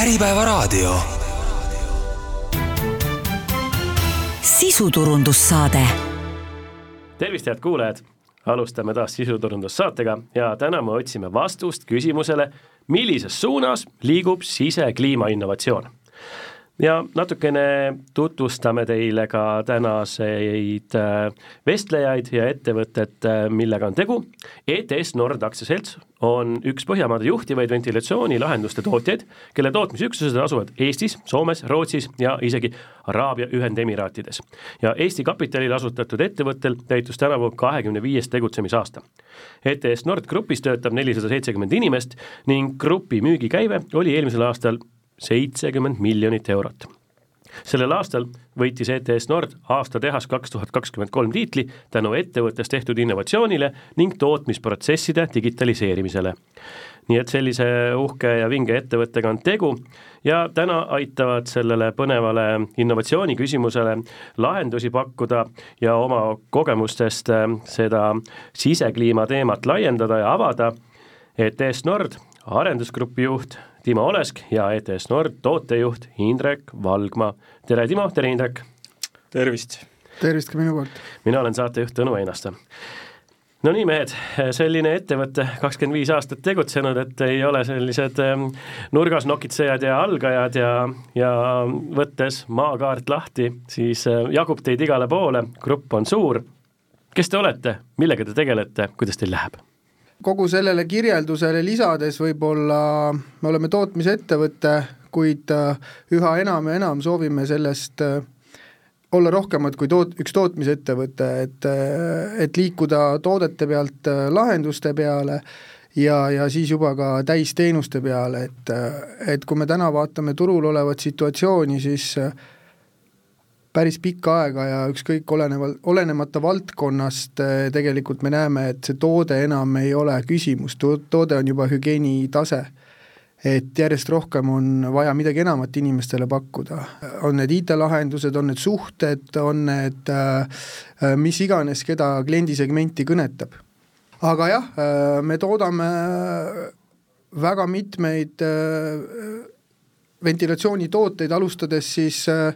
Äripäevaraadio. sisuturundussaade. tervist, head kuulajad! alustame taas sisuturundussaatega ja täna me otsime vastust küsimusele, millises suunas liigub sisekliimainnovatsioon ja natukene tutvustame teile ka tänaseid äh, vestlejaid ja ettevõtet, äh, millega on tegu. ETS Nord aktsiaselts on üks Põhjamaade juhtivaid ventilatsioonilahenduste tootjaid, kelle tootmisüksused asuvad Eestis, Soomes, Rootsis ja isegi Araabia Ühendemiraatides. ja Eesti kapitalil asutatud ettevõttel täitus tänavu kahekümne viies tegutsemisaasta. ETS Nord Grupis töötab nelisada seitsekümmend inimest ning grupi müügikäive oli eelmisel aastal seitsekümmend miljonit eurot. sellel aastal võitis ETS Nord aasta tehas kaks tuhat kakskümmend kolm tiitli tänu ettevõttes tehtud innovatsioonile ning tootmisprotsesside digitaliseerimisele. nii et sellise uhke ja vinge ettevõttega on tegu ja täna aitavad sellele põnevale innovatsiooni küsimusele lahendusi pakkuda ja oma kogemustest seda sisekliima teemat laiendada ja avada ETS Nord arendusgrupi juht Timo Olesk ja ETS Nord tootejuht Indrek Valgma. tere, Timo, tere, Indrek! tervist! tervist ka minu poolt! mina olen saatejuht Tõnu Einaste. no nii, mehed, selline ettevõte, kakskümmend viis aastat tegutsenud, et ei ole sellised ähm, nurgas nokitsejad ja algajad ja, ja võttes maakaart lahti, siis äh, jagub teid igale poole, grupp on suur. kes te olete, millega te tegelete, kuidas teil läheb? Kogu sellele kirjeldusele lisades võib-olla me oleme tootmisettevõte, kuid äh, üha enam ja enam soovime sellest äh, olla rohkemat kui toot-, üks tootmisettevõte, et, äh, et liikuda toodete pealt lahenduste peale ja, ja siis juba ka täisteenuste peale, et, et kui me täna vaatame turul olevat situatsiooni, siis äh, päris pikka aega ja ükskõik oleneval, olenemata valdkonnast eh, tegelikult me näeme, et see toode enam ei ole küsimus, toode on juba hügieenitase. et järjest rohkem on vaja midagi enamat inimestele pakkuda, on need IT-lahendused, on need suhted, on need äh, mis iganes, keda kliendisegmenti kõnetab. aga jah, me toodame väga mitmeid ventilatsioonitooteid, alustades siis Äh,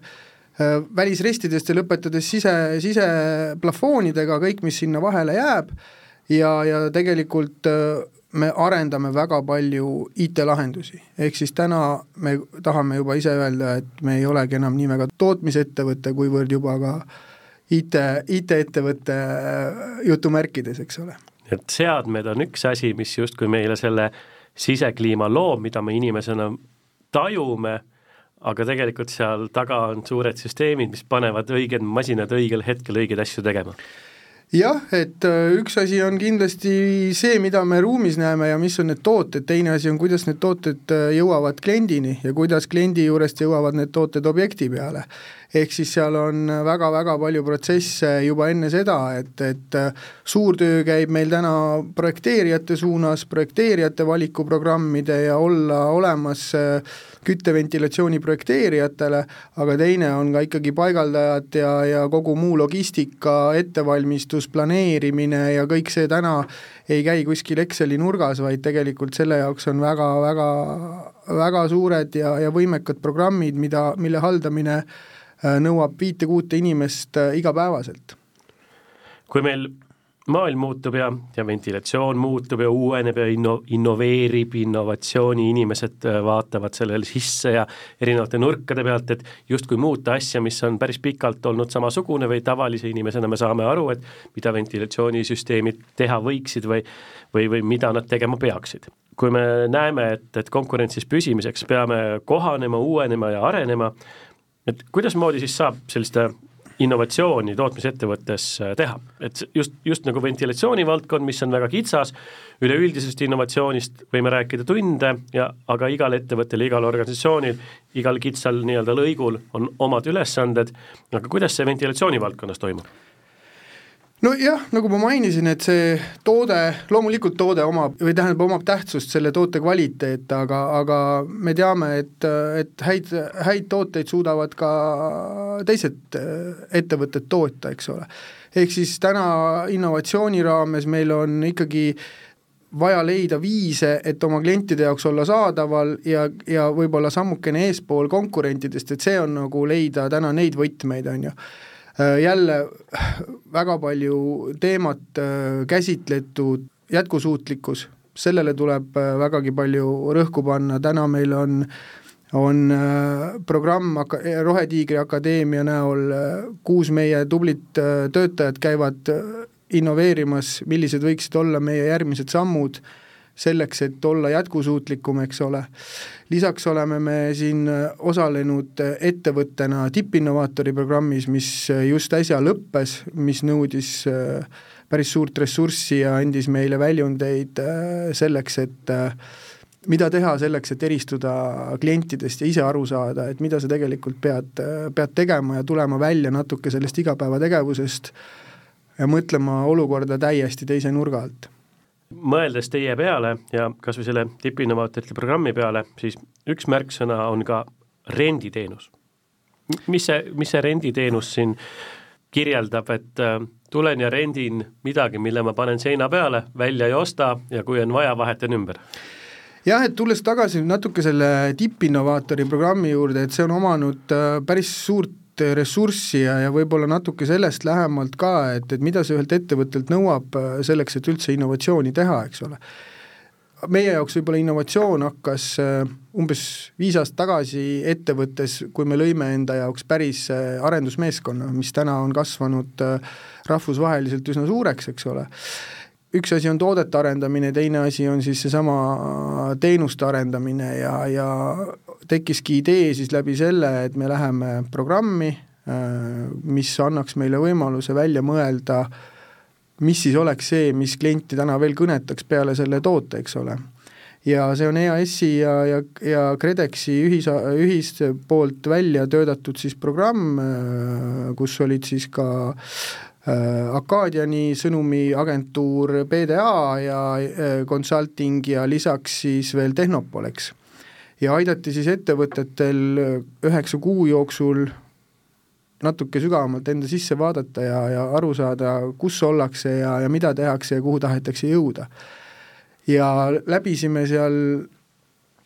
välisristidest ja lõpetades sise, siseplafoonidega, kõik, mis sinna vahele jääb, ja, ja tegelikult äh, me arendame väga palju IT-lahendusi, ehk siis täna me tahame juba ise öelda, et me ei olegi enam nii väga tootmisettevõte, kuivõrd juba ka IT, IT-ettevõte äh, jutumärkides, eks ole. et seadmed on üks asi, mis justkui meile selle sisekliima loob, mida me inimesena tajume aga tegelikult seal taga on suured süsteemid, mis panevad õiged masinad õigel hetkel õigeid asju tegema. Jah, et äh, üks asi on kindlasti see, mida me ruumis näeme ja mis on need tooted, teine asi on, kuidas need tooted äh, jõuavad kliendini ja kuidas kliendi juurest jõuavad need tooted objekti peale. Ehk siis seal on väga-väga palju protsesse juba enne seda, et, et äh, suur töö käib meil täna projekteerijate suunas, projekteerijate valikuprogrammide ja olla olemas äh, kütteventilatsiooni projekteerijatele, aga teine on ka ikkagi paigaldajad ja, ja kogu muu logistika, ettevalmistus, planeerimine ja kõik see täna ei käi kuskil Exceli nurgas, vaid tegelikult selle jaoks on väga-väga, väga suured ja, ja võimekad programmid, mida, mille haldamine Äh, nõuab viite-kuute inimest äh, igapäevaselt. kui meil maailm muutub ja, ja ventilatsioon muutub ja uueneb ja inno-, innoveerib, innovatsiooni inimesed äh, vaatavad sellele sisse ja erinevate nurkade pealt, et justkui muuta asja, mis on päris pikalt olnud samasugune või tavalise inimesena me saame aru, et mida ventilatsioonisüsteemid teha võiksid või või, või mida nad tegema peaksid. kui me näeme, et, et konkurentsis püsimiseks peame kohanema, uuenema ja arenema, et kuidasmoodi siis saab sellist äh, innovatsiooni tootmisettevõttes äh, teha, et just, just nagu ventilatsiooni valdkond, mis on väga kitsas, üleüldisest innovatsioonist võime rääkida tunde ja aga igal ettevõttel, igal organisatsioonil, igal kitsal nii-öelda lõigul on omad ülesanded, aga kuidas see ventilatsiooni valdkonnas toimub? Nojah, nagu ma mainisin, et see toode, loomulikult toode omab või tähendab, omab tähtsust selle toote kvaliteet, aga, aga me teame, et, et häid, häid tooteid suudavad ka teised ettevõtted toota, eks ole. ehk siis täna innovatsiooni raames meil on ikkagi vaja leida viise, et oma klientide jaoks olla saadaval ja, ja võib-olla sammukene eespool konkurentidest, et see on nagu leida täna neid võtmeid, on ju Äh, jälle väga palju teemat äh, käsitletud jätkusuutlikkus, sellele tuleb äh, vägagi palju rõhku panna, täna meil on on programm Rohetiigri Akadeemia näol, kuus meie tublit töötajat käivad innoveerimas, millised võiksid olla meie järgmised sammud selleks, et olla jätkusuutlikum, eks ole. lisaks oleme me siin osalenud ettevõttena tippinnovaatori programmis, mis just äsja lõppes, mis nõudis äh, päris suurt ressurssi ja andis meile väljundeid äh, selleks, et äh, mida teha selleks, et eristuda klientidest ja ise aru saada, et mida sa tegelikult pead, pead tegema ja tulema välja natuke sellest igapäevategevusest ja mõtlema olukorda täiesti teise nurga alt mõeldes teie peale ja kas või selle tippinnovaatorite programmi peale, siis üks märksõna on ka renditeenus. mis see, mis see renditeenus siin kirjeldab, et äh, tulen ja rendin midagi, mille ma panen seina peale, välja ei osta ja kui on vaja, vahetan ümber? jah, et tulles tagasi natuke selle tippinnovaatori programmi juurde, et see on omanud äh, päris suurt ressurssi ja, ja võib-olla natuke sellest lähemalt ka, et, et mida see ühelt ettevõttelt nõuab äh, selleks, et üldse innovatsiooni teha, eks ole. meie jaoks võib-olla innovatsioon hakkas äh, umbes viis aastat tagasi ettevõttes, kui me lõime enda jaoks päris äh, arendusmeeskonna, mis täna on kasvanud rahvusvaheliselt üsna suureks, eks ole üks asi on toodete arendamine, teine asi on siis seesama teenuste arendamine ja, ja tekkiski idee siis läbi selle, et me läheme programmi, äh, mis annaks meile võimaluse välja mõelda, mis siis oleks see, mis klienti täna veel kõnetaks peale selle toote, eks ole. ja see on EAS-i ja, ja, ja KredExi ühis, ühist poolt välja töötatud siis programm, äh, kus olid siis ka Äh, Acadiani sõnumiagentuur PDA ja consulting ja lisaks siis veel Tehnopolex. Ja aidati siis ettevõtetel üheksa kuu jooksul natuke sügavamalt enda sisse vaadata ja, ja aru saada, kus ollakse ja, ja mida tehakse ja kuhu tahetakse jõuda. ja läbisime seal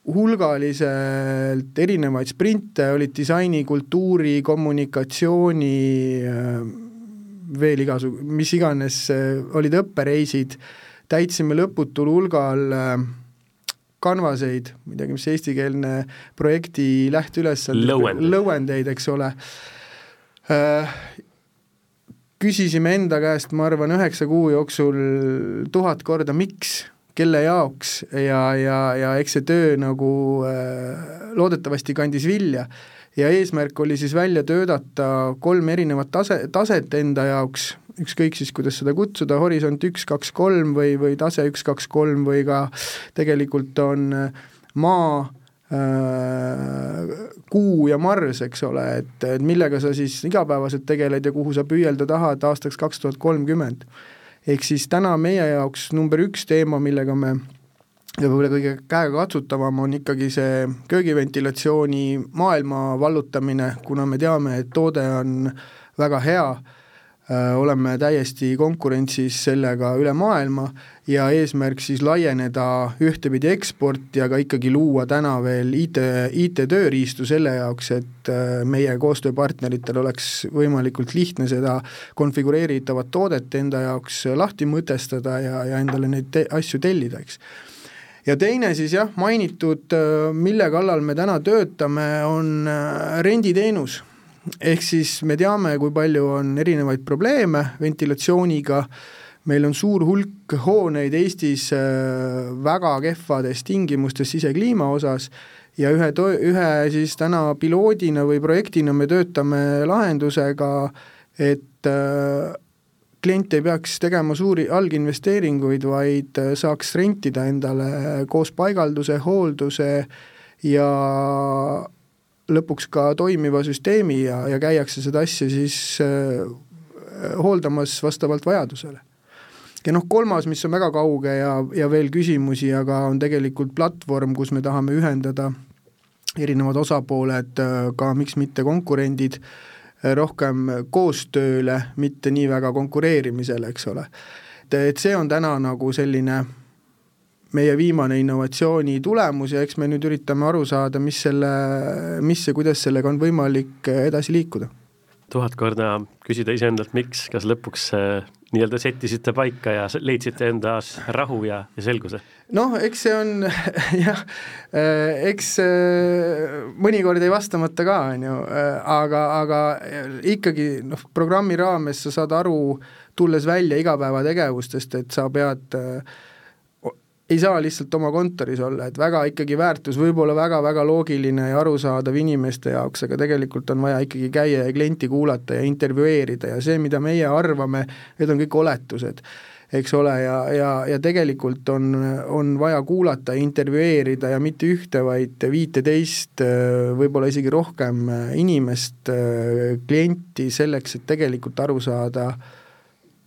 hulgaliselt erinevaid sprinte, olid disaini, kultuuri, kommunikatsiooni äh, veel igasugu, mis iganes äh, olid õppereisid, täitsime lõputul hulgal äh, kanvaseid, ma ei teagi, mis eestikeelne projekti lähteülesanne, lõuendeid, eks ole. Äh,, küsisime enda käest, ma arvan, üheksa kuu jooksul tuhat korda, miks, kelle jaoks ja, ja, ja eks see töö nagu äh, loodetavasti kandis vilja ja eesmärk oli siis välja töötada kolm erinevat tase, taset enda jaoks, ükskõik siis, kuidas seda kutsuda, horisont üks, kaks, kolm või, või tase üks, kaks, kolm või ka tegelikult on maa äh,, Kuu ja Marss, eks ole, et, et millega sa siis igapäevaselt tegeled ja kuhu sa püüelda tahad aastaks kaks tuhat kolmkümmend. ehk siis täna meie jaoks number üks teema, millega me ja võib-olla kõige käegakatsutavam on ikkagi see köögiventilatsiooni maailma vallutamine, kuna me teame, et toode on väga hea, äh, oleme täiesti konkurentsis sellega üle maailma ja eesmärk siis laieneda ühtepidi eksporti, aga ikkagi luua täna veel IT, IT-tööriistu selle jaoks, et äh, meie koostööpartneritel oleks võimalikult lihtne seda konfigureeritavat toodet enda jaoks lahti mõtestada ja, ja endale neid te asju tellida, eks ja teine siis jah, mainitud, äh, mille kallal me täna töötame, on äh, renditeenus. ehk siis me teame, kui palju on erinevaid probleeme ventilatsiooniga, meil on suur hulk hooneid Eestis äh, väga kehvades tingimustes sisekliima osas ja ühe ühe siis täna piloodina või projektina me töötame lahendusega, et klient ei peaks tegema suuri alginvesteeringuid, vaid äh, saaks rentida endale koos paigalduse, hoolduse ja lõpuks ka toimiva süsteemi ja, ja käiakse seda asja siis äh, hooldamas vastavalt vajadusele. ja noh, kolmas, mis on väga kauge ja, ja veel küsimusi, aga on tegelikult platvorm, kus me tahame ühendada erinevad osapooled, äh, ka miks mitte konkurendid äh,, rohkem koostööle, mitte nii väga konkureerimisele, eks ole. et, et see on täna nagu selline meie viimane innovatsiooni tulemus ja eks me nüüd üritame aru saada, mis selle, mis ja kuidas sellega on võimalik edasi liikuda. tuhat korda küsida iseendalt, miks, kas lõpuks nii-öelda settisite paika ja leidsite endas rahu ja, ja selguse? noh, eks see on jah, eks mõnikord jäi vastamata ka, on ju, aga, aga ikkagi noh, programmi raames sa saad aru, tulles välja igapäevategevustest, et sa pead äh, ei saa lihtsalt oma kontoris olla, et väga ikkagi väärtus võib olla väga-väga loogiline ja arusaadav inimeste jaoks, aga tegelikult on vaja ikkagi käia ja klienti kuulata ja intervjueerida ja see, mida meie arvame, need on kõik oletused eks ole, ja, ja, ja tegelikult on, on vaja kuulata, intervjueerida ja mitte ühte, vaid viiteist, võib-olla isegi rohkem inimest, klienti, selleks, et tegelikult aru saada äh,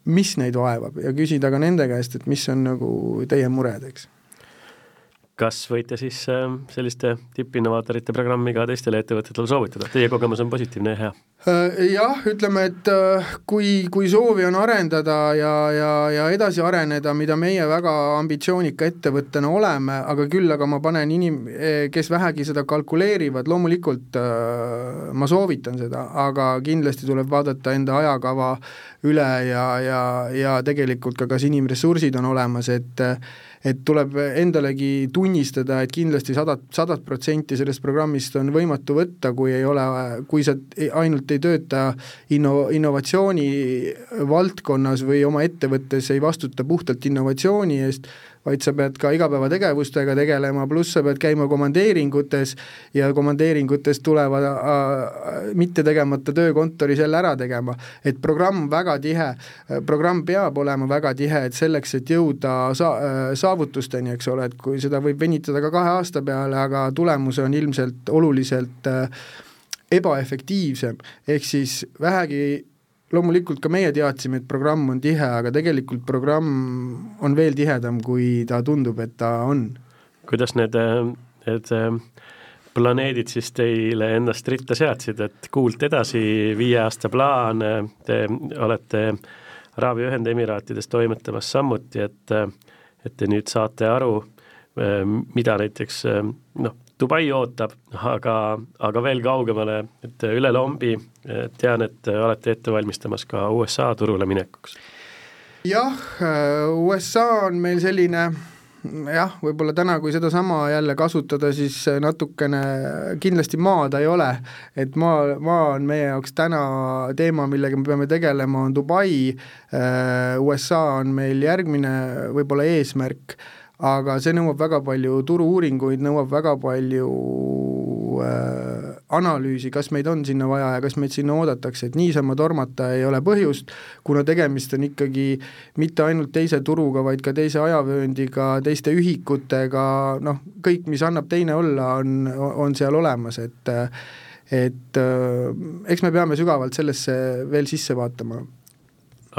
mis neid vaevab ja küsida ka nende käest, et mis on nagu teie mured, eks. Kas võite siis äh, selliste tippinnovaatorite programmi ka teistele ettevõtetele soovitada, teie kogemus on positiivne ja hea? Äh, jah, ütleme, et äh, kui, kui soovi on arendada ja, ja, ja edasi areneda, mida meie väga ambitsioonika ettevõttena oleme, aga küll aga ma panen inim-, kes vähegi seda kalkuleerivad, loomulikult ma soovitan seda, aga kindlasti tuleb vaadata enda ajakava üle ja, ja, ja tegelikult ka, kas inimressursid on olemas, et et tuleb endalegi tunnistada, et kindlasti sadat, sadat protsenti sellest programmist on võimatu võtta, kui ei ole, kui sa ainult ei tööta inno-, innovatsiooni valdkonnas või oma ettevõttes ei vastuta puhtalt innovatsiooni eest, vaid sa pead ka igapäevategevustega tegelema, pluss sa pead käima komandeeringutes ja komandeeringutest tuleva äh, mitte tegemata töö kontoris jälle ära tegema. et programm väga tihe, programm peab olema väga tihe, et selleks, et jõuda sa-, äh, saavutusteni, eks ole, et kui seda võib venitada ka kahe aasta peale, aga tulemus on ilmselt oluliselt äh, ebaefektiivsem, ehk siis vähegi loomulikult ka meie teadsime, et programm on tihe, aga tegelikult programm on veel tihedam, kui ta tundub, et ta on. kuidas need, need planeedid siis teile ennast ritta seadsid, et kuult edasi, viie aasta plaan, te olete Araabia Ühendemiraatides toimetamas samuti, et et te nüüd saate aru, mida näiteks noh, Dubai ootab, aga, aga veel kaugemale, et üle lombi tean, et olete ette valmistamas ka USA turule minekuks. jah, USA on meil selline jah, võib-olla täna, kui sedasama jälle kasutada, siis natukene kindlasti maa ta ei ole, et maa, maa on meie jaoks täna teema, millega me peame tegelema, on Dubai, USA on meil järgmine võib-olla eesmärk aga see nõuab väga palju turu-uuringuid, nõuab väga palju äh, analüüsi, kas meid on sinna vaja ja kas meid sinna oodatakse, et niisama tormata ei ole põhjust, kuna tegemist on ikkagi mitte ainult teise turuga, vaid ka teise ajavööndiga, teiste ühikutega, noh, kõik, mis annab teine olla, on, on seal olemas, et et äh, eks me peame sügavalt sellesse veel sisse vaatama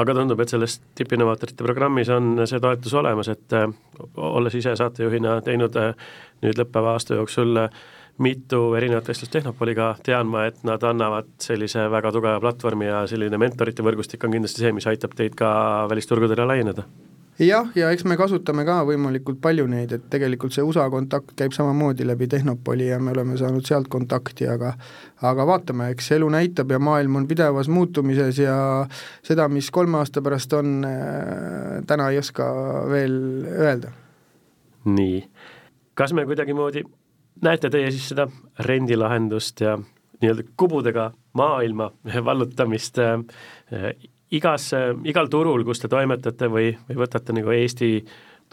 aga tundub, et selles tippinnovaatorite programmis on see toetus olemas, et äh, olles ise saatejuhina teinud äh, nüüd lõppeva aasta jooksul äh, mitu erinevat vestlust Tehnopoliga, tean ma, et nad annavad sellise väga tugeva platvormi ja selline mentorite võrgustik on kindlasti see, mis aitab teid ka välisturgudele laieneda jah, ja eks me kasutame ka võimalikult palju neid, et tegelikult see USA kontakt käib samamoodi läbi Tehnopoli ja me oleme saanud sealt kontakti, aga aga vaatame, eks elu näitab ja maailm on pidevas muutumises ja seda, mis kolme aasta pärast on, äh, täna ei oska veel öelda. nii, kas me kuidagimoodi näete teie siis seda rendilahendust ja nii-öelda kubudega maailma vallutamist äh, igas, igal turul, kus te toimetate või, või võtate nagu Eesti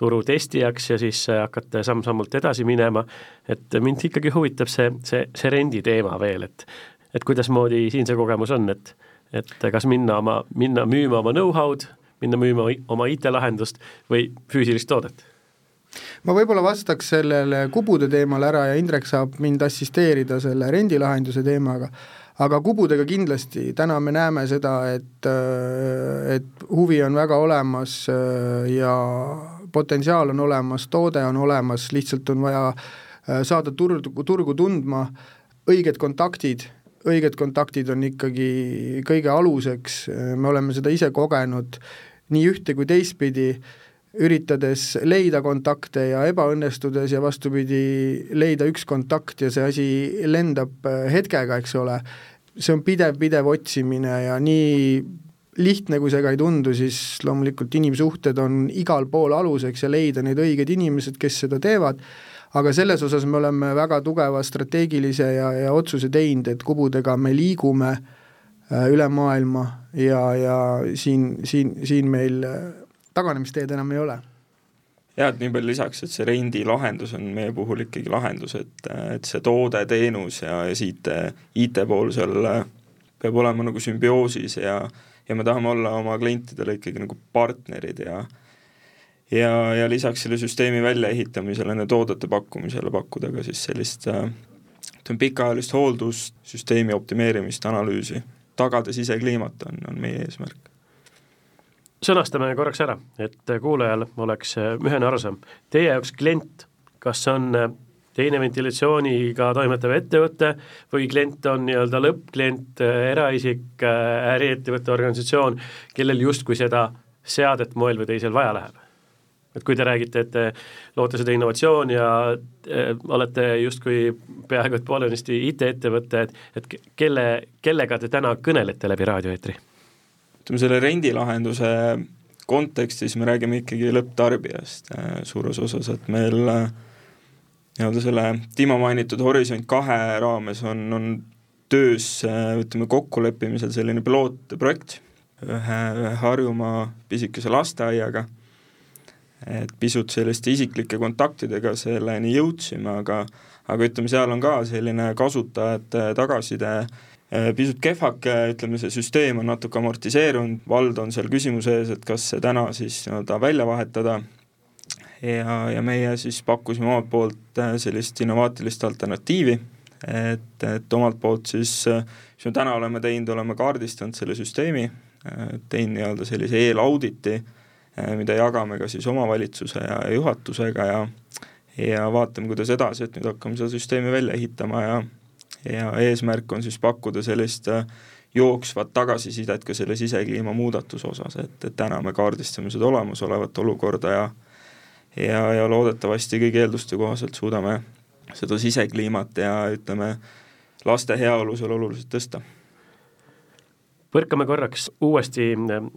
turu testijaks ja siis hakkate samm-sammult edasi minema, et mind ikkagi huvitab see, see, see rendi teema veel, et et kuidasmoodi siin see kogemus on, et et kas minna oma, minna müüma oma know-how'd, minna müüma oma IT-lahendust või füüsilist toodet? ma võib-olla vastaks sellele kubude teemale ära ja Indrek saab mind assisteerida selle rendilahenduse teemaga aga kubudega kindlasti, täna me näeme seda, et, äh, et huvi on väga olemas äh, ja potentsiaal on olemas, toode on olemas, lihtsalt on vaja äh, saada turgu, turgu tundma, õiged kontaktid, õiged kontaktid on ikkagi kõige aluseks, me oleme seda ise kogenud nii ühte kui teistpidi üritades leida kontakte ja ebaõnnestudes ja vastupidi, leida üks kontakt ja see asi lendab hetkega, eks ole, see on pidev, pidev otsimine ja nii lihtne, kui see ka ei tundu, siis loomulikult inimsuhted on igal pool aluseks ja leida need õiged inimesed, kes seda teevad, aga selles osas me oleme väga tugeva strateegilise ja, ja otsuse teinud, et kubudega me liigume äh, üle maailma ja, ja siin, siin, siin meil äh, taganemisteed enam ei ole. Jah, et nii palju lisaks, et see rendilahendus on meie puhul ikkagi lahendus, et, et see toode, teenus ja, ja siit IT pool seal peab olema nagu sümbioosis ja ja me tahame olla oma klientidele ikkagi nagu partnerid ja ja, ja lisaks selle süsteemi väljaehitamisele, nende toodete pakkumisele pakkuda ka siis sellist ütleme, pikaajalist hooldust, süsteemi optimeerimist, analüüsi, tagada sisekliimat on, on meie eesmärk sõnastame korraks ära, et kuulajal oleks äh, ühene arusaam. Teie jaoks klient, kas on äh, teine ventilatsiooniga toimetav ettevõte või klient on nii-öelda lõppklient, äh, eraisik, äriettevõtte organisatsioon, kellel justkui seda seadet moel või teisel vaja läheb? et kui te räägite, et te loote seda innovatsiooni ja äh, olete justkui peaaegu et poolenisti IT-ettevõte, et, et kelle, kellega te täna kõnelete läbi raadioeetri? Ütleme, selle rendilahenduse kontekstis me räägime ikkagi lõpptarbijast äh, suures osas, et meil äh, nii-öelda selle Timo mainitud Horisont kahe raames on, on töös äh, ütleme, kokkuleppimisel selline pilootprojekt ühe, ühe Harjumaa pisikese lasteaiaga, et pisut selliste isiklike kontaktidega selleni jõudsime, aga aga ütleme, seal on ka selline kasutajate tagasiside äh, pisut kehvake, ütleme see süsteem on natuke amortiseerunud, vald on seal küsimuse ees, et kas see täna siis nii-öelda välja vahetada. Ja, ja meie siis pakkusime omalt poolt äh, sellist innovaatilist alternatiivi, et, et omalt poolt siis, äh, mis me täna oleme teinud, oleme kaardistanud selle süsteemi, teinud nii-öelda sellise eelauditi, mida jagame ka siis omavalitsuse ja juhatusega ja ja vaatame, kuidas edasi, et nüüd hakkame seda süsteemi välja ehitama ja ja eesmärk on siis pakkuda sellist äh, jooksvat tagasisidet ka selle sisekliima muudatuse osas, et, et täna me kaardistame seda olemasolevat olukorda ja ja, ja loodetavasti kõigi eelduste kohaselt suudame seda sisekliimat ja ütleme, laste heaolu seal oluliselt tõsta. põrkame korraks uuesti äh,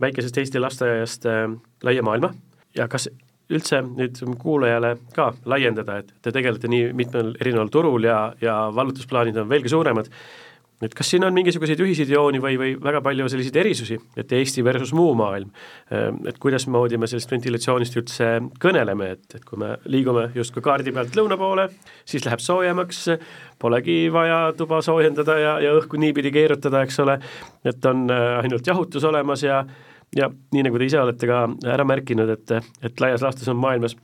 väikesest Eesti lasteaiast äh, laia maailma ja kas üldse nüüd kuulajale ka laiendada, et te tegelete nii mitmel erineval turul ja, ja vallutusplaanid on veelgi suuremad, et kas siin on mingisuguseid ühiseid jooni või, või väga palju selliseid erisusi, et Eesti versus muu maailm, et kuidasmoodi me sellest ventilatsioonist üldse kõneleme, et, et kui me liigume justkui kaardi pealt lõuna poole, siis läheb soojemaks, polegi vaja tuba soojendada ja, ja õhku niipidi keerutada, eks ole, et on ainult jahutus olemas ja ja nii, nagu te ise olete ka ära märkinud, et, et laias laastus on maailmas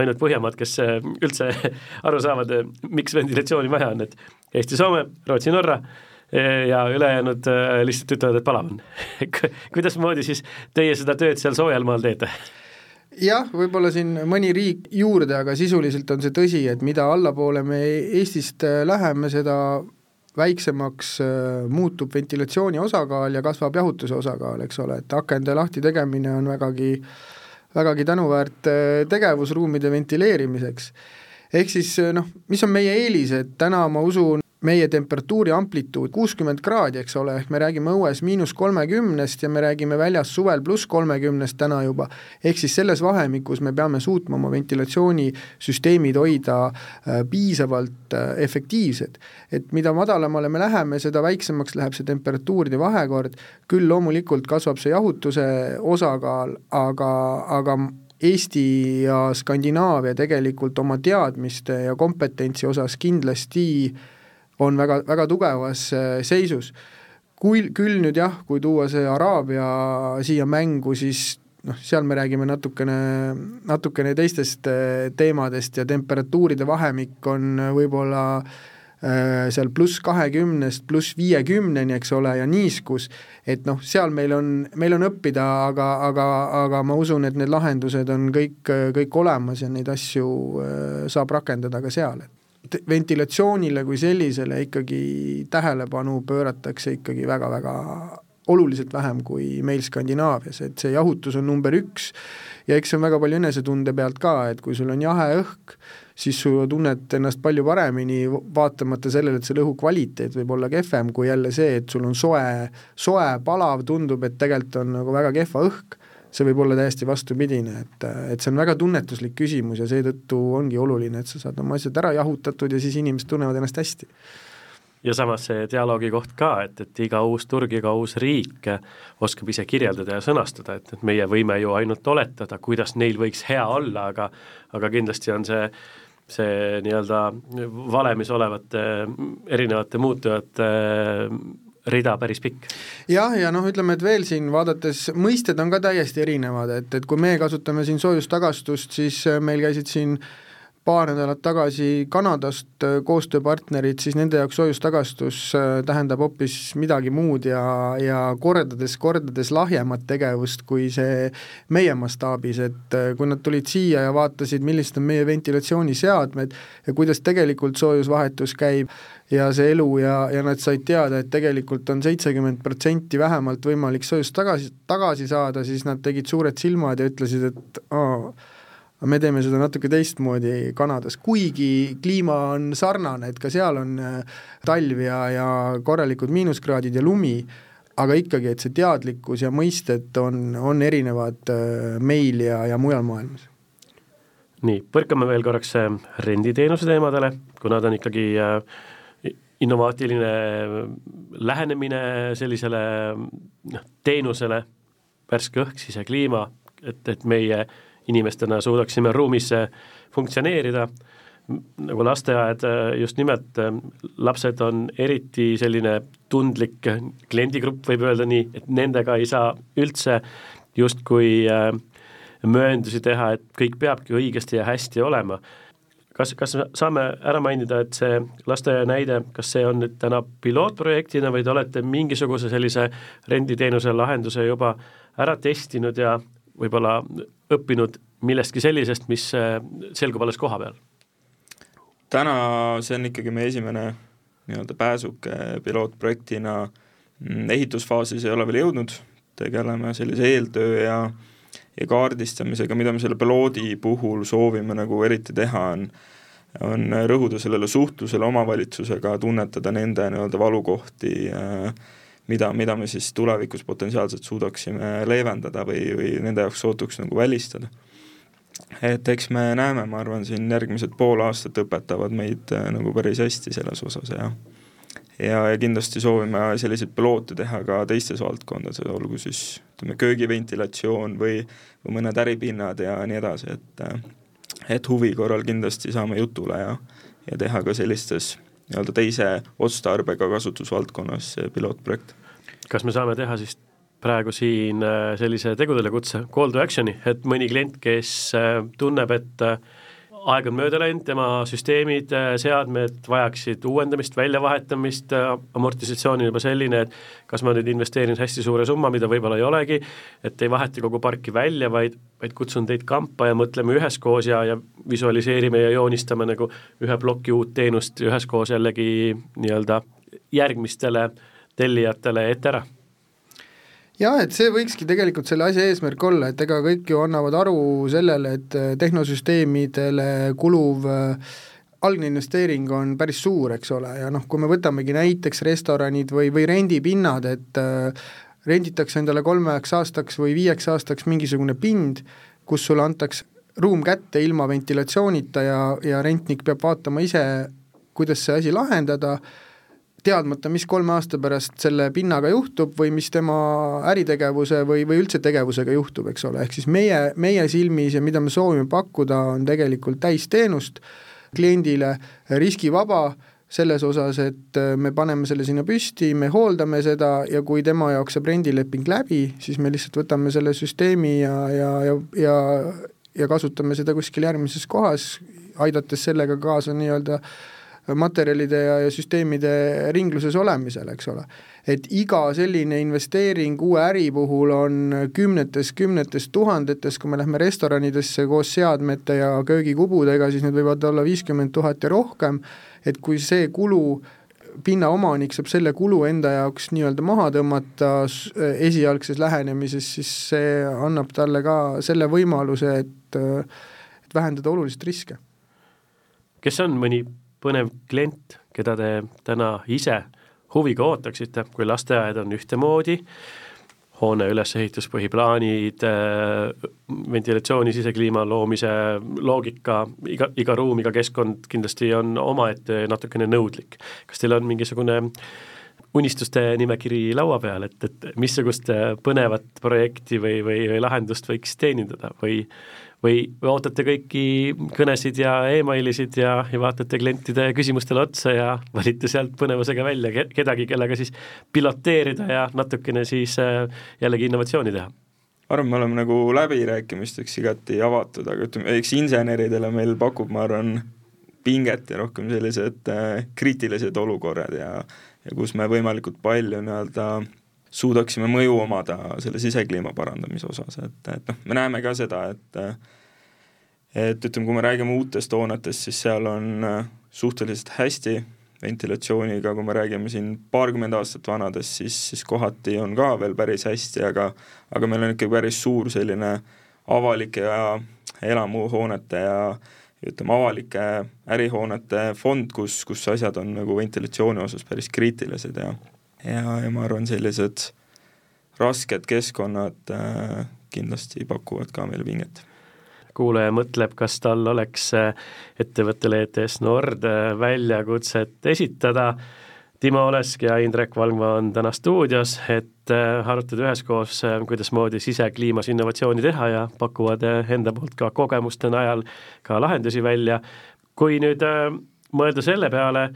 ainult Põhjamaad, kes äh, üldse aru saavad, äh, miks ventilatsiooni vaja on, et Eesti, Soome, Rootsi, Norra äh, ja ülejäänud lihtsalt ütlevad, et palav on kuidasmoodi siis teie seda tööd seal soojal maal teete? jah, võib-olla siin mõni riik juurde, aga sisuliselt on see tõsi, et mida allapoole me Eestist läheme, seda väiksemaks äh, muutub ventilatsiooni osakaal ja kasvab jahutuse osakaal, eks ole, et akende lahti tegemine on vägagi, vägagi tänuväärt äh, tegevus ruumide ventileerimiseks. ehk siis äh, noh, mis on meie eelis, et täna ma usun, meie temperatuuri amplituud kuuskümmend kraadi, eks ole, ehk me räägime õues miinus kolmekümnest ja me räägime väljas suvel pluss kolmekümnest täna juba, ehk siis selles vahemikus me peame suutma oma ventilatsioonisüsteemid hoida äh, piisavalt äh, efektiivsed. et mida madalamale me läheme, seda väiksemaks läheb see temperatuuride vahekord, küll loomulikult kasvab see jahutuse osakaal, aga, aga Eesti ja Skandinaavia tegelikult oma teadmiste ja kompetentsi osas kindlasti äh, on väga, väga tugevas äh, seisus. kui, küll nüüd jah, kui tuua see Araabia siia mängu, siis noh, seal me räägime natukene, natukene teistest äh, teemadest ja temperatuuride vahemik on võib-olla äh, seal pluss kahekümnest pluss viiekümneni, eks ole, ja niiskus, et noh, seal meil on, meil on õppida, aga, aga, aga ma usun, et need lahendused on kõik, kõik olemas ja neid asju saab rakendada ka seal, et ventilatsioonile kui sellisele ikkagi tähelepanu pööratakse ikkagi väga-väga oluliselt vähem kui meil Skandinaavias, et see jahutus on number üks. Ja eks see on väga palju enesetunde pealt ka, et kui sul on jahe õhk, siis su tunned ennast palju paremini, vaatamata sellele, et selle õhu kvaliteet võib olla kehvem kui jälle see, et sul on soe, soe, palav, tundub, et tegelikult on nagu väga kehva õhk, see võib olla täiesti vastupidine, et, et see on väga tunnetuslik küsimus ja seetõttu ongi oluline, et sa saad oma asjad ära jahutatud ja siis inimesed tunnevad ennast hästi. Ja samas see dialoogi koht ka, et, et iga uus turg, iga uus riik oskab ise kirjeldada ja sõnastada, et, et meie võime ju ainult oletada, kuidas neil võiks hea olla, aga aga kindlasti on see see nii-öelda valemis olevate erinevate muutujate rida päris pikk. jah, ja noh, ütleme, et veel siin vaadates, mõisted on ka täiesti erinevad, et, et kui me kasutame siin soojustagastust, siis meil käisid siin äh, paar nädalat tagasi Kanadast äh, koostööpartnerid, siis nende jaoks soojustagastus äh, tähendab hoopis midagi muud ja, ja kordades, kordades lahjemat tegevust kui see meie mastaabis, et äh, kui nad tulid siia ja vaatasid, millised on meie ventilatsiooniseadmed ja kuidas tegelikult soojusvahetus käib ja see elu ja, ja nad said teada, et tegelikult on seitsekümmend protsenti vähemalt võimalik soojust tagasi, tagasi saada, siis nad tegid suured silmad ja ütlesid, et aa, aga me teeme seda natuke teistmoodi Kanadas, kuigi kliima on sarnane, et ka seal on äh, talv ja, ja korralikud miinuskraadid ja lumi, aga ikkagi, et see teadlikkus ja mõisted on, on erinevad äh, meil ja, ja mujal maailmas. nii, põrkame veel korraks äh, renditeenuse teemadele, kuna ta on ikkagi innovaatiline lähenemine sellisele noh, teenusele, värske õhk, sisekliima, et, et meie inimestena suudaksime ruumis funktsioneerida, nagu lasteaed just nimelt, lapsed on eriti selline tundlik kliendigrupp, võib öelda nii, et nendega ei saa üldse justkui äh, mööndusi teha, et kõik peabki õigesti ja hästi olema. kas, kas saame ära mainida, et see lasteaia näide, kas see on nüüd täna pilootprojektina või te olete mingisuguse sellise renditeenuse lahenduse juba ära testinud ja võib-olla õppinud millestki sellisest, mis äh, selgub alles koha peal? täna see on ikkagi meie esimene nii-öelda pääsuke pilootprojektina, mm, ehitusfaasis ei ole veel jõudnud, tegeleme sellise eeltöö ja ja kaardistamisega, mida me selle piloodi puhul soovime nagu eriti teha, on on rõhuda sellele suhtlusele omavalitsusega, tunnetada nende nii-öelda valukohti äh, mida, mida me siis tulevikus potentsiaalselt suudaksime leevendada või, või nende jaoks sootuks nagu välistada. et eks me näeme, ma arvan, siin järgmised pool aastat õpetavad meid äh, nagu päris hästi selles osas ja ja, ja kindlasti soovime selliseid piloote teha ka teistes valdkondades, olgu siis ütleme, köögiventilatsioon või, või mõned äripinnad ja nii edasi, et äh, et huvi korral kindlasti saame jutule ja, ja teha ka sellistes nii-öelda teise otstarbega kasutusvaldkonnas pilootprojekt. kas me saame teha siis praegu siin äh, sellise tegudele kutse, call to action'i, et mõni klient, kes äh, tunneb, et äh, aeg on mööda läinud, tema süsteemid, seadmed vajaksid uuendamist, väljavahetamist, amortisatsioon on juba selline, et kas ma nüüd investeerin hästi suure summa, mida võib-olla ei olegi, et ei vaheta kogu parki välja, vaid, vaid kutsun teid kampa ja mõtleme üheskoos ja, ja visualiseerime ja joonistame nagu ühe ploki uut teenust üheskoos jällegi nii-öelda järgmistele tellijatele ette ära jah, et see võikski tegelikult selle asja eesmärk olla, et ega kõik ju annavad aru sellele, et äh, tehnosüsteemidele kuluv äh, algne investeering on päris suur, eks ole, ja noh, kui me võtamegi näiteks restoranid või, või rendipinnad, et äh, renditakse endale kolmeks aastaks või viieks aastaks mingisugune pind, kus sulle antakse ruum kätte ilma ventilatsioonita ja, ja rentnik peab vaatama ise, kuidas see asi lahendada teadmata, mis kolme aasta pärast selle pinnaga juhtub või mis tema äritegevuse või, või üldse tegevusega juhtub, eks ole, ehk siis meie, meie silmis ja mida me soovime pakkuda, on tegelikult täisteenust kliendile, riskivaba, selles osas, et me paneme selle sinna püsti, me hooldame seda ja kui tema jaoks saab rendileping läbi, siis me lihtsalt võtame selle süsteemi ja, ja, ja, ja ja kasutame seda kuskil järgmises kohas, aidates sellega kaasa nii-öelda äh, materjalide ja, ja süsteemide ringluses olemisel, eks ole. et iga selline investeering uue äri puhul on kümnetes, kümnetes tuhandetes, kui me lähme restoranidesse koos seadmete ja köögikubudega, siis need võivad olla viiskümmend tuhat ja rohkem, et kui see kulu pinnaomanik saab selle kulu enda jaoks nii-öelda maha tõmmata esialgses lähenemises, siis see annab talle ka selle võimaluse, et, et vähendada oluliselt riske. kes on mõni põnev klient, keda te täna ise huviga ootaksite, kui lasteaed on ühtemoodi, hoone ülesehitus, põhiplaanid, äh, ventilatsiooni, sisekliima loomise loogika, iga, iga ruum, iga keskkond kindlasti on omaette natukene nõudlik. kas teil on mingisugune unistuste nimekiri laua peal, et, et missugust põnevat projekti või, või, või lahendust võiks teenindada või või, või ootate kõiki kõnesid ja emailisid ja, ja vaatate klientide küsimustele otsa ja valite sealt põnevusega välja kedagi, kellega siis piloteerida ja natukene siis äh, jällegi innovatsiooni teha? arvan, me oleme nagu läbirääkimisteks igati avatud, aga ütleme, eks inseneridele meil pakub, ma arvan, pinget ja rohkem sellised äh, kriitilised olukorrad ja ja kus me võimalikult palju nii-öelda suudaksime mõju omada selle sisekliima parandamise osas, et, et noh, me näeme ka seda, et et ütleme, kui me räägime uutest hoonetest, siis seal on äh, suhteliselt hästi ventilatsiooniga, kui me räägime siin paarkümmend aastat vanadest, siis, siis kohati on ka veel päris hästi, aga aga meil on ikkagi päris suur selline avalike ja elamuhoonete ja ütleme, avalike ärihoonete fond, kus, kus asjad on nagu ventilatsiooni osas päris kriitilised ja ja, ja ma arvan, sellised rasked keskkonnad äh, kindlasti pakuvad ka meile pinget kuulaja mõtleb, kas tal oleks äh, ettevõttele ETS Nord äh, väljakutset esitada. Timo Olesk ja Indrek Valgma on täna stuudios, et äh, arutada üheskoos, kuidasmoodi sisekliimas innovatsiooni teha ja pakuvad enda poolt ka kogemuste najal ka lahendusi välja. kui nüüd mõelda selle peale,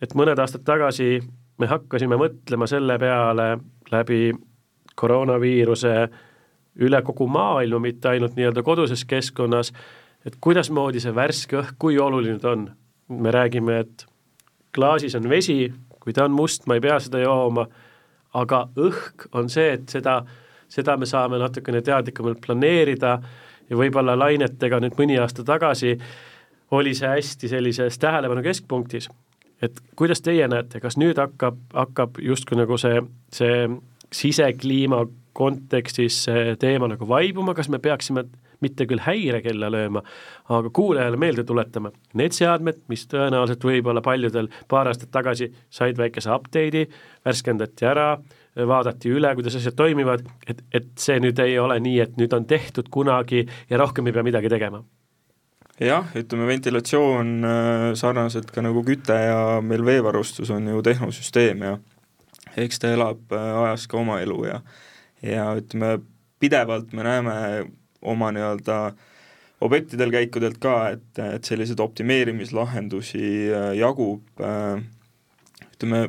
et mõned aastad tagasi me hakkasime mõtlema selle peale läbi koroonaviiruse üle kogu maailma, mitte ainult nii-öelda koduses keskkonnas, et kuidasmoodi see värske õhk, kui oluline ta on. me räägime, et klaasis on vesi, kui ta on must, ma ei pea seda jooma, aga õhk on see, et seda, seda me saame natukene teadlikumalt planeerida ja võib-olla lainetega nüüd mõni aasta tagasi oli see hästi sellises tähelepanu keskpunktis et kuidas teie näete, kas nüüd hakkab, hakkab justkui nagu see, see sisekliima kontekstis see teema nagu vaibuma, kas me peaksime mitte küll häirekella lööma, aga kuulajale meelde tuletama, need seadmed, mis tõenäoliselt võib-olla paljudel paar aastat tagasi said väikese update'i, värskendati ära, vaadati üle, kuidas asjad toimivad, et, et see nüüd ei ole nii, et nüüd on tehtud kunagi ja rohkem ei pea midagi tegema jah, ütleme ventilatsioon äh, sarnaselt ka nagu küte ja meil veevarustus on ju tehnosüsteem ja eks ta elab äh, ajas ka oma elu ja ja ütleme, pidevalt me näeme oma nii-öelda objektidel käikudelt ka, et, et selliseid optimeerimislahendusi äh, jagub, ütleme,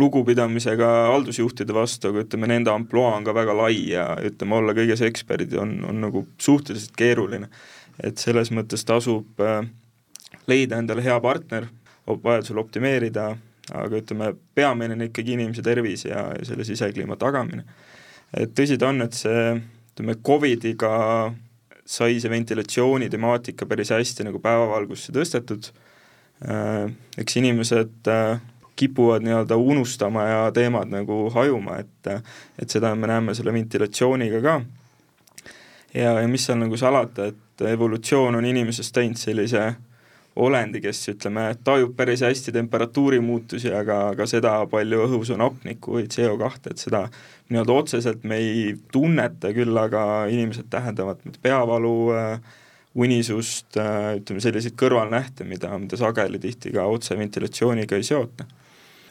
lugupidamisega haldusjuhtide vastu, aga ütleme, nende ampluaa on ka väga lai ja ütleme, olla kõiges eksperdid on, on nagu suhteliselt keeruline et selles mõttes tasub äh, leida endale hea partner, vajadusel optimeerida, aga ütleme, peamine on ikkagi inimese tervis ja, ja selle sisekliima tagamine. et tõsi ta on, et see ütleme, Covidiga sai see ventilatsiooni temaatika päris hästi nagu päevavalgusse tõstetud, äh, eks inimesed äh, kipuvad nii-öelda unustama ja teemad nagu hajuma, et et seda me näeme selle ventilatsiooniga ka. Ja, ja mis seal nagu salata, et evolutsioon on inimesest teinud sellise olendi, kes ütleme, tajub päris hästi temperatuuri muutusi, aga, aga seda, palju õhus on hapnikku või CO2, et seda nii-öelda otseselt me ei tunneta, küll aga inimesed tähendavad peavalu, unisust, ütleme selliseid kõrvalnähte, mida, mida sageli tihti ka otse ventilatsiooniga ei seota.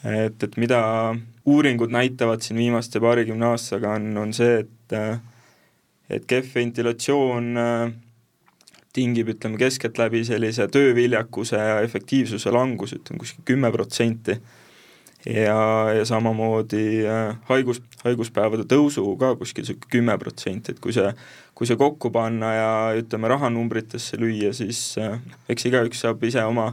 et, et mida uuringud näitavad siin viimaste paarikümne aastaga, on, on see, et et kehv ventilatsioon äh, tingib, ütleme keskeltläbi sellise tööviljakuse ja efektiivsuse langus, ütleme kuskil kümme protsenti. ja, ja samamoodi äh, haigus, haiguspäevade tõusu ka kuskil niisugune kümme protsenti, et kui see, kui see kokku panna ja ütleme, rahanumbritesse lüüa, siis äh, eks igaüks saab ise oma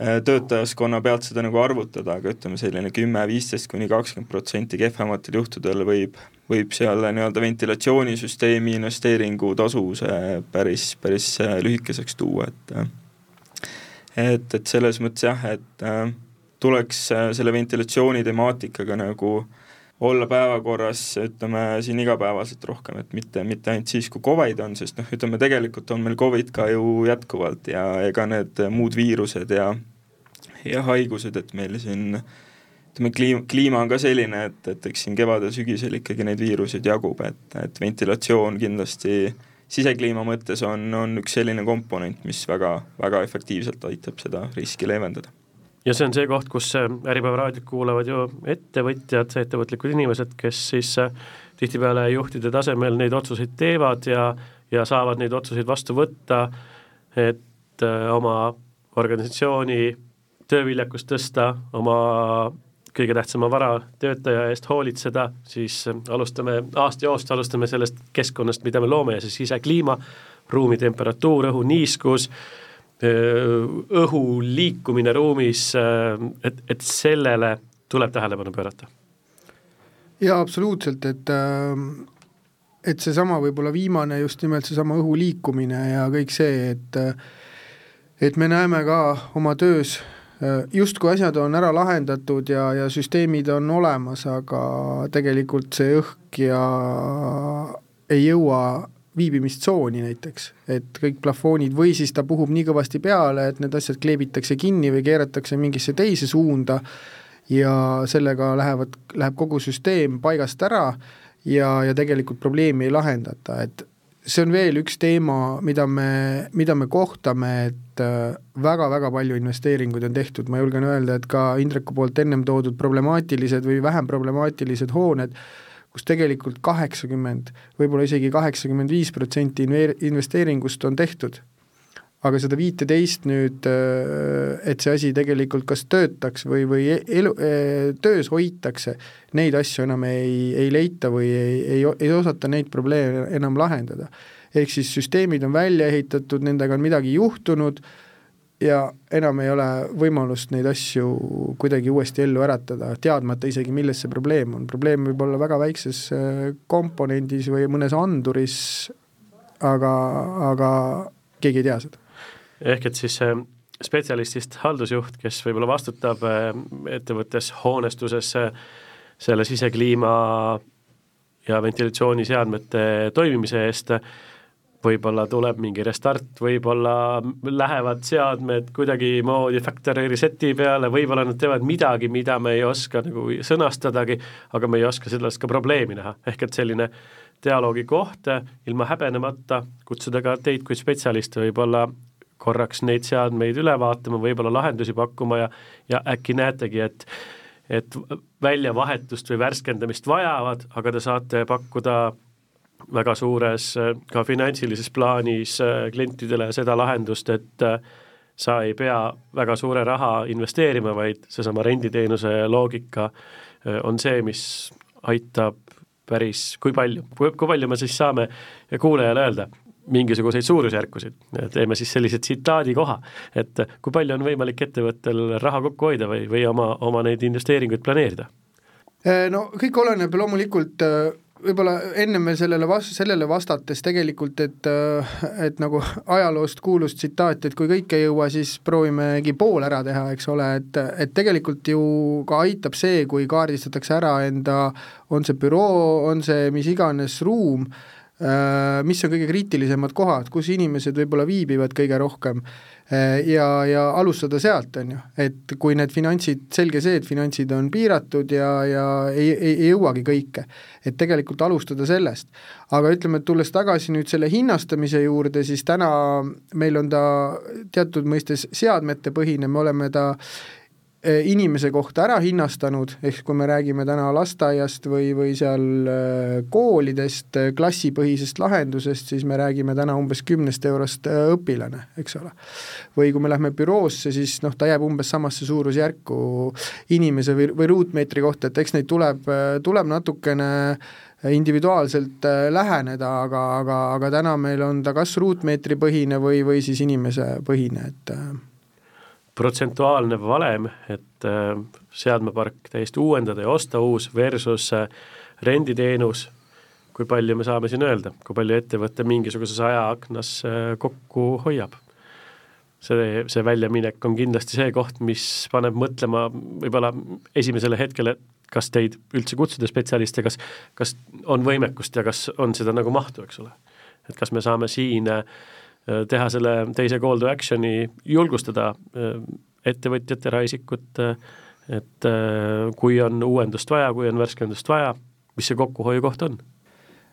töötajaskonna pealt seda nagu arvutada, aga ütleme, selline kümme, viisteist kuni kakskümmend protsenti kehvematel juhtudel võib võib seal nii-öelda ventilatsioonisüsteemi investeeringu tasuvuse päris, päris äh, lühikeseks tuua, et äh, et, et selles mõttes jah, et äh, tuleks selle ventilatsiooni temaatikaga nagu olla päevakorras, ütleme, siin igapäevaselt rohkem, et mitte, mitte ainult siis, kui Covid on, sest noh, ütleme tegelikult on meil Covid ka ju jätkuvalt ja ega need muud viirused ja ja haigused, et meil siin ütleme, kliim, kliima on ka selline, et, et eks siin kevadel-sügisel ikkagi neid viiruseid jagub, et, et ventilatsioon kindlasti sisekliima mõttes on, on üks selline komponent, mis väga, väga efektiivselt aitab seda riski leevendada. Ja see on see koht, kus äh, Äripäeva raadiot kuulavad ju ettevõtjad, ettevõtlikud inimesed, kes siis äh, tihtipeale juhtide tasemel neid otsuseid teevad ja, ja saavad neid otsuseid vastu võtta, et äh, oma organisatsiooni tööviljakust tõsta, oma kõige tähtsama vara töötaja eest hoolitseda, siis alustame aasta joost, alustame sellest keskkonnast, mida me loome ja see sisekliima, ruumi temperatuur, õhu niiskus, õhu liikumine ruumis, et, et sellele tuleb tähelepanu pöörata. jaa, absoluutselt, et et seesama võib-olla viimane, just nimelt seesama õhu liikumine ja kõik see, et et me näeme ka oma töös Äh, justkui asjad on ära lahendatud ja, ja süsteemid on olemas, aga tegelikult see õhk ja ei jõua viibimistsooni näiteks, et kõik plafoonid või siis ta puhub nii kõvasti peale, et need asjad kleebitakse kinni või keeratakse mingisse teise suunda ja sellega lähevad, läheb kogu süsteem paigast ära ja, ja tegelikult probleemi ei lahendata, et see on veel üks teema, mida me, mida me kohtame, et väga-väga äh, palju investeeringuid on tehtud, ma julgen öelda, et ka Indreku poolt ennem toodud problemaatilised või vähem problemaatilised hooned, kus tegelikult kaheksakümmend, võib-olla isegi kaheksakümmend viis protsenti investeeringust on tehtud aga seda viiteist nüüd, äh, et see asi tegelikult kas töötaks või, või e-, elu, äh, töös hoitakse, neid asju enam ei, ei leita või ei, ei, ei osata neid probleeme enam lahendada. ehk siis süsteemid on välja ehitatud, nendega on midagi juhtunud ja enam ei ole võimalust neid asju kuidagi uuesti ellu äratada, teadmata isegi, milles see probleem on, probleem võib olla väga väikses äh, komponendis või mõnes anduris, aga, aga keegi ei tea seda ehk et siis see spetsialistist haldusjuht, kes võib-olla vastutab äh, ettevõttes hoonestuses selle sisekliima ja ventilatsiooniseadmete toimimise eest, võib-olla tuleb mingi restart, võib-olla lähevad seadmed kuidagimoodi factory reset'i peale, võib-olla nad teevad midagi, mida me ei oska nagu sõnastadagi, aga me ei oska sellest ka probleemi näha, ehk et selline dialoogi koht ilma häbenemata kutsuda ka teid kui spetsialiste võib-olla korraks neid seadmeid üle vaatama, võib-olla lahendusi pakkuma ja, ja äkki näetegi, et et väljavahetust või värskendamist vajavad, aga te saate pakkuda väga suures ka finantsilises plaanis klientidele seda lahendust, et sa ei pea väga suure raha investeerima, vaid seesama renditeenuse loogika on see, mis aitab päris, kui palju, kui palju me siis saame kuulajale öelda, mingisuguseid suurusjärkusid, teeme siis sellise tsitaadi koha, et kui palju on võimalik ettevõttel raha kokku hoida või, või oma, oma neid investeeringuid planeerida? Äh, no kõik oleneb loomulikult äh, võib-olla ennem veel sellele vas-, sellele vastates tegelikult, et äh, et nagu ajaloost kuulus tsitaat, et kui kõike ei jõua, siis proovimegi pool ära teha, eks ole, et, et tegelikult ju ka aitab see, kui kaardistatakse ära enda, on see büroo, on see mis iganes ruum, mis on kõige kriitilisemad kohad, kus inimesed võib-olla viibivad kõige rohkem äh, ja, ja alustada sealt, on ju, et kui need finantsid, selge see, et finantsid on piiratud ja, ja ei, ei, ei jõuagi kõike, et tegelikult alustada sellest. aga ütleme, et tulles tagasi nüüd selle hinnastamise juurde, siis täna meil on ta teatud mõistes seadmetepõhine, me oleme ta inimese kohta ära hinnastanud, ehk kui me räägime täna lasteaiast või, või seal eh, koolidest, eh, klassipõhisest lahendusest, siis me räägime täna umbes kümnest eurost õpilane, eks ole. või kui me lähme büroosse, siis noh, ta jääb umbes samasse suurusjärku inimese või, või ruutmeetri kohta, et eks neid tuleb, tuleb natukene individuaalselt läheneda, aga, aga, aga täna meil on ta kas ruutmeetripõhine või, või siis inimesepõhine, et protsentuaalne valem, et äh, seadmepark täiesti uuendada ja osta uus versus äh, renditeenus, kui palju me saame siin öelda, kui palju ettevõte mingisuguses ajaaknas äh, kokku hoiab? see, see väljaminek on kindlasti see koht, mis paneb mõtlema võib-olla esimesele hetkele, kas teid üldse kutsuda spetsialiste, kas, kas on võimekust ja kas on seda nagu mahtu, eks ole. et kas me saame siin äh, teha selle teise call to action'i, julgustada äh, ettevõtjat, eraisikut, äh, et kui on uuendust vaja, kui on värskendust vaja, mis see kokkuhoiukoht on?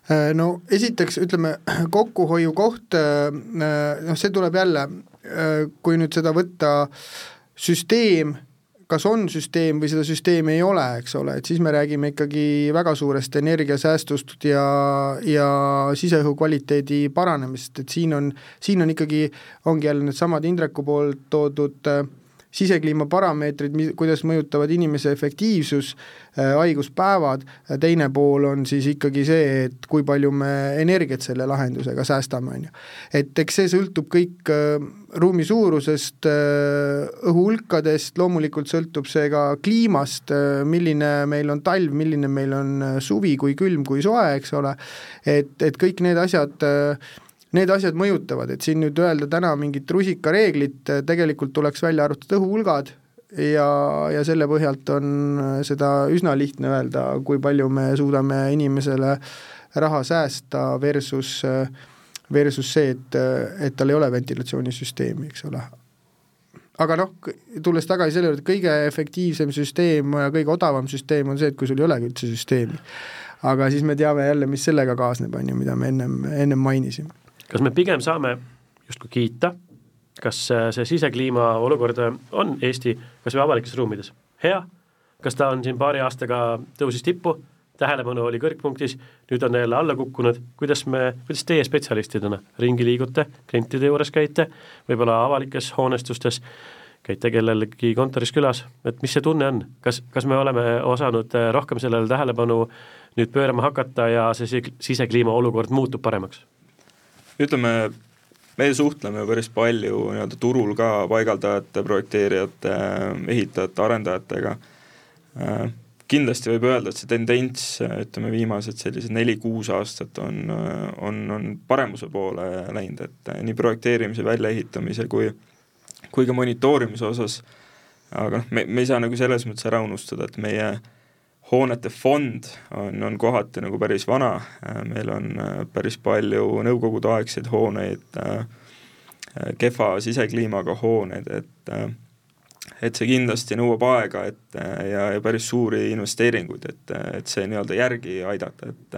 Äh, no esiteks ütleme, kokkuhoiu koht, äh, noh, see tuleb jälle, äh, kui nüüd seda võtta süsteem, kas on süsteem või seda süsteemi ei ole, eks ole, et siis me räägime ikkagi väga suurest energiasäästust ja, ja siseõhu kvaliteedi paranemist, et siin on, siin on ikkagi, ongi jälle needsamad Indreku poolt toodud äh, sisekliima parameetrid, mi-, kuidas mõjutavad inimese efektiivsus äh,, haiguspäevad, teine pool on siis ikkagi see, et kui palju me energiat selle lahendusega säästame, on ju. et eks see sõltub kõik äh, ruumi suurusest äh,, õhuhulkadest, loomulikult sõltub see ka kliimast äh,, milline meil on talv, milline meil on äh, suvi, kui külm, kui soe, eks ole, et, et kõik need asjad äh, need asjad mõjutavad, et siin nüüd öelda täna mingit rusikareeglit, tegelikult tuleks välja arvutada õhuhulgad ja, ja selle põhjalt on seda üsna lihtne öelda, kui palju me suudame inimesele raha säästa versus, versus see, et, et tal ei ole ventilatsioonisüsteemi, eks ole. aga noh, tulles tagasi selle juurde, kõige efektiivsem süsteem ja kõige odavam süsteem on see, et kui sul ei olegi üldse süsteemi. aga siis me teame jälle, mis sellega kaasneb, on ju, mida me ennem, ennem mainisime kas me pigem saame justkui kiita, kas see sisekliima olukord on Eesti kas või avalikes ruumides hea, kas ta on siin paari aastaga tõusis tippu, tähelepanu oli kõrgpunktis, nüüd on jälle alla kukkunud, kuidas me, kuidas teie spetsialistidena ringi liigute, klientide juures käite, võib-olla avalikes hoonestustes, käite kellelgi kontoris külas, et mis see tunne on, kas, kas me oleme osanud rohkem sellele tähelepanu nüüd pöörama hakata ja see sisekliima olukord muutub paremaks? Ütleme, me suhtleme päris palju nii-öelda turul ka paigaldajate, projekteerijate, ehitajate, arendajatega. kindlasti võib öelda, et see tendents, ütleme viimased sellised neli-kuus aastat on, on, on paremuse poole läinud, et nii projekteerimise, väljaehitamise kui, kui ka monitoorimise osas, aga noh, me, me ei saa nagu selles mõttes ära unustada, et meie äh, hoonete fond on, on kohati nagu päris vana, meil on äh, päris palju nõukogudeaegseid hooneid, äh, äh, kehva sisekliimaga hooneid, et et see kindlasti nõuab aega, et ja, ja päris suuri investeeringuid, et, et see nii-öelda järgi aidata, et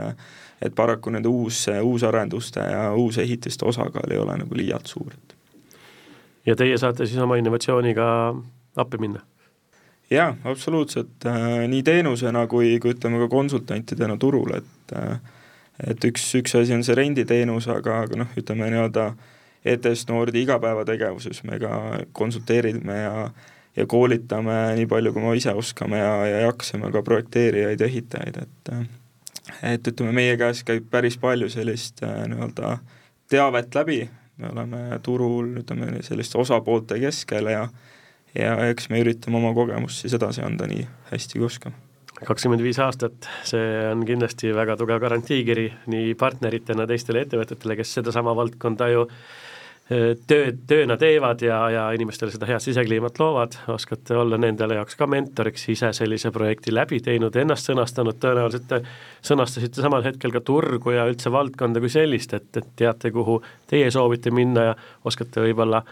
et paraku nende uus, uusarenduste ja uusehitiste osakaal ei ole nagu liialt suur. ja teie saate siis oma innovatsiooniga appi minna? Jaa, absoluutselt, äh, nii teenusena kui, kui ütleme ka konsultantidena turul, et äh, et üks, üks asi on see renditeenus, aga, aga noh, ütleme nii-öelda ETS Nordi igapäevategevuses me ka konsulteerime ja ja koolitame nii palju, kui me ise oskame ja, ja jaksame ka projekteerijaid ja ehitajaid, et et ütleme, meie käes käib päris palju sellist äh, nii-öelda teavet läbi, me oleme turul, ütleme, selliste osapoolte keskel ja ja eks me üritame oma kogemust siis edasi anda nii hästi, kui oskame. kakskümmend viis aastat, see on kindlasti väga tugev garantiikiri nii partneritena teistele ettevõtetele, kes sedasama valdkonda ju eh, töö, tööna teevad ja, ja inimestele seda head sisekliimat loovad, oskate olla nendele jaoks ka mentoriks, ise sellise projekti läbi teinud, ennast sõnastanud, tõenäoliselt sõnastasite samal hetkel ka turgu ja üldse valdkonda kui sellist, et, et teate, kuhu teie soovite minna ja oskate võib-olla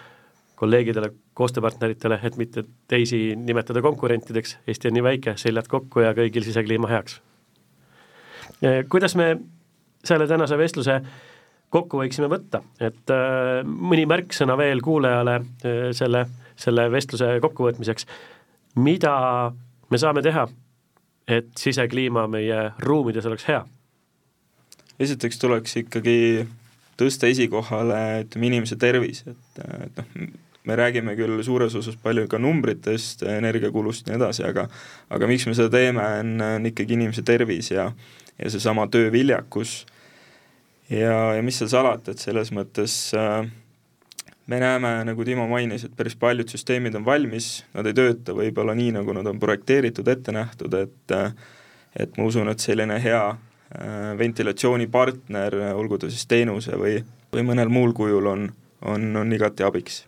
kolleegidele, koostööpartneritele, et mitte teisi nimetada konkurentideks, Eesti on nii väike, seljad kokku ja kõigil sisekliima heaks. kuidas me selle tänase vestluse kokku võiksime võtta, et äh, mõni märksõna veel kuulajale äh, selle, selle vestluse kokkuvõtmiseks, mida me saame teha, et sisekliima meie ruumides oleks hea? esiteks tuleks ikkagi tõsta esikohale, ütleme, inimese tervis, et, et noh, me räägime küll suures osas palju ka numbritest, energiakulust ja nii edasi, aga aga miks me seda teeme, on, on ikkagi inimese tervis ja ja seesama tööviljakus. Ja, ja mis seal salata, et selles mõttes äh, me näeme, nagu Timo mainis, et päris paljud süsteemid on valmis, nad ei tööta võib-olla nii, nagu nad on projekteeritud, ette nähtud, et et ma usun, et selline hea äh, ventilatsioonipartner, olgu ta siis teenuse või, või mõnel muul kujul, on, on, on igati abiks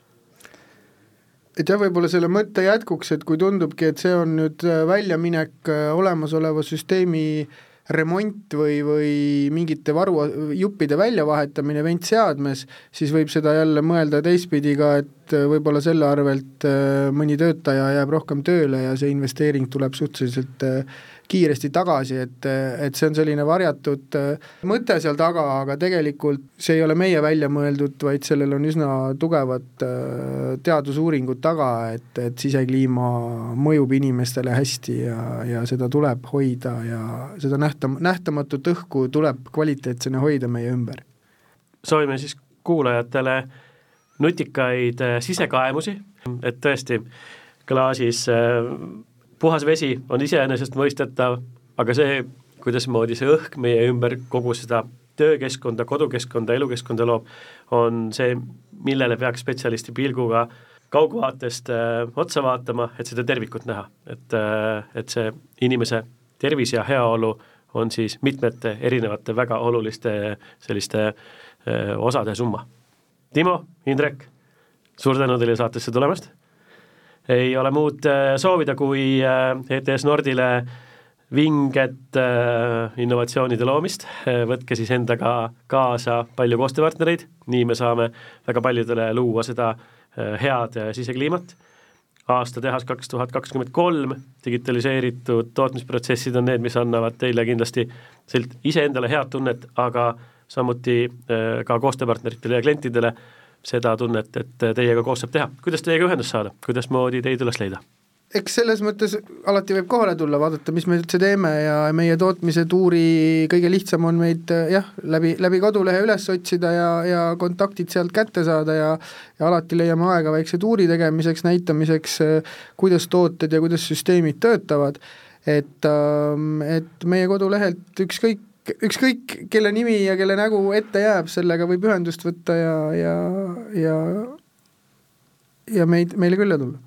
et jah, võib-olla selle mõtte jätkuks, et kui tundubki, et see on nüüd väljaminek olemasoleva süsteemi remont või, või mingite varujuppide väljavahetamine ventseadmes, siis võib seda jälle mõelda teistpidi ka, et võib-olla selle arvelt mõni töötaja jääb rohkem tööle ja see investeering tuleb suhteliselt kiiresti tagasi, et, et see on selline varjatud äh, mõte seal taga, aga tegelikult see ei ole meie välja mõeldud, vaid sellel on üsna tugevad äh, teadusuuringud taga, et, et sisekliima mõjub inimestele hästi ja, ja seda tuleb hoida ja seda nähta-, nähtamatut õhku tuleb kvaliteetsena hoida meie ümber. soovime siis kuulajatele nutikaid äh, sisekaemusi, et tõesti klaasis puhas vesi on iseenesestmõistetav, aga see, kuidasmoodi see õhk meie ümber kogu seda töökeskkonda, kodukeskkonda, elukeskkonda loob, on see, millele peaks spetsialisti pilguga kaugvaatest äh, otsa vaatama, et seda tervikut näha, et äh,, et see inimese tervis ja heaolu on siis mitmete erinevate väga oluliste selliste äh, osade summa. Timo, Indrek, suur tänu teile saatesse tulemast ei ole muud äh, soovida, kui äh, ETS Nordile vinget äh, innovatsioonide loomist, võtke siis endaga kaasa palju koostööpartnereid, nii me saame väga paljudele luua seda head sisekliimat. aasta tehas kaks tuhat kakskümmend kolm, digitaliseeritud tootmisprotsessid on need, mis annavad teile kindlasti iseendale head tunnet, aga samuti ka koostööpartneritele ja klientidele seda tunnet, et teiega koos saab teha. kuidas teiega ühendust saada, kuidasmoodi teid üles leida? eks selles mõttes alati võib kohale tulla, vaadata, mis me üldse teeme ja meie tootmise tuuri kõige lihtsam on meid jah, läbi, läbi kodulehe üles otsida ja, ja kontaktid sealt kätte saada ja ja alati leiame aega väikse tuuri tegemiseks, näitamiseks, kuidas tooted ja kuidas süsteemid töötavad, et, ähm, et meie kodulehelt ükskõik ükskõik, kelle nimi ja kelle nägu ette jääb, sellega võib ühendust võtta ja, ja, ja ja meid, meile külla tulla.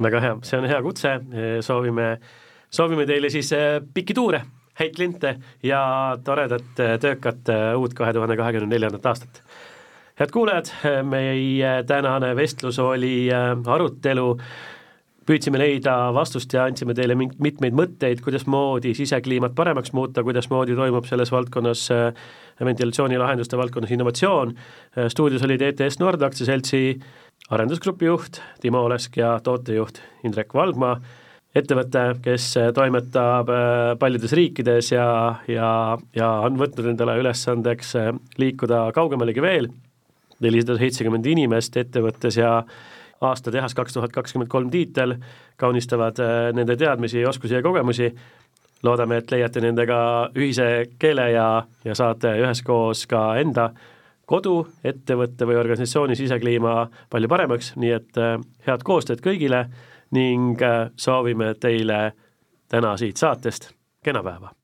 väga hea, see on hea kutse, soovime, soovime teile siis eh, pikki tuure, häid kliente ja toredat, eh, töökat eh, uut kahe tuhande kahekümne neljandat aastat. head kuulajad, meie tänane vestlus oli arutelu püüdsime leida vastust ja andsime teile mitmeid mõtteid, kuidasmoodi sisekliimat paremaks muuta, kuidasmoodi toimub selles valdkonnas äh, ventilatsioonilahenduste valdkonnas innovatsioon. Äh, stuudios olid ETS Nord aktsiaseltsi arendusgrupi juht Timo Olesk ja tootejuht Indrek Valgma, ettevõte, kes äh, toimetab paljudes riikides ja, ja, ja on võtnud endale ülesandeks liikuda kaugemalegi veel, nelisada seitsekümmend inimest ettevõttes ja aasta tehas kaks tuhat kakskümmend kolm tiitel kaunistavad äh, nende teadmisi, oskusi ja kogemusi. loodame, et leiate nendega ühise keele ja, ja saate üheskoos ka enda kodu, ettevõtte või organisatsiooni sisekliima palju paremaks, nii et äh, head koostööd kõigile ning äh, soovime teile täna siit saatest kena päeva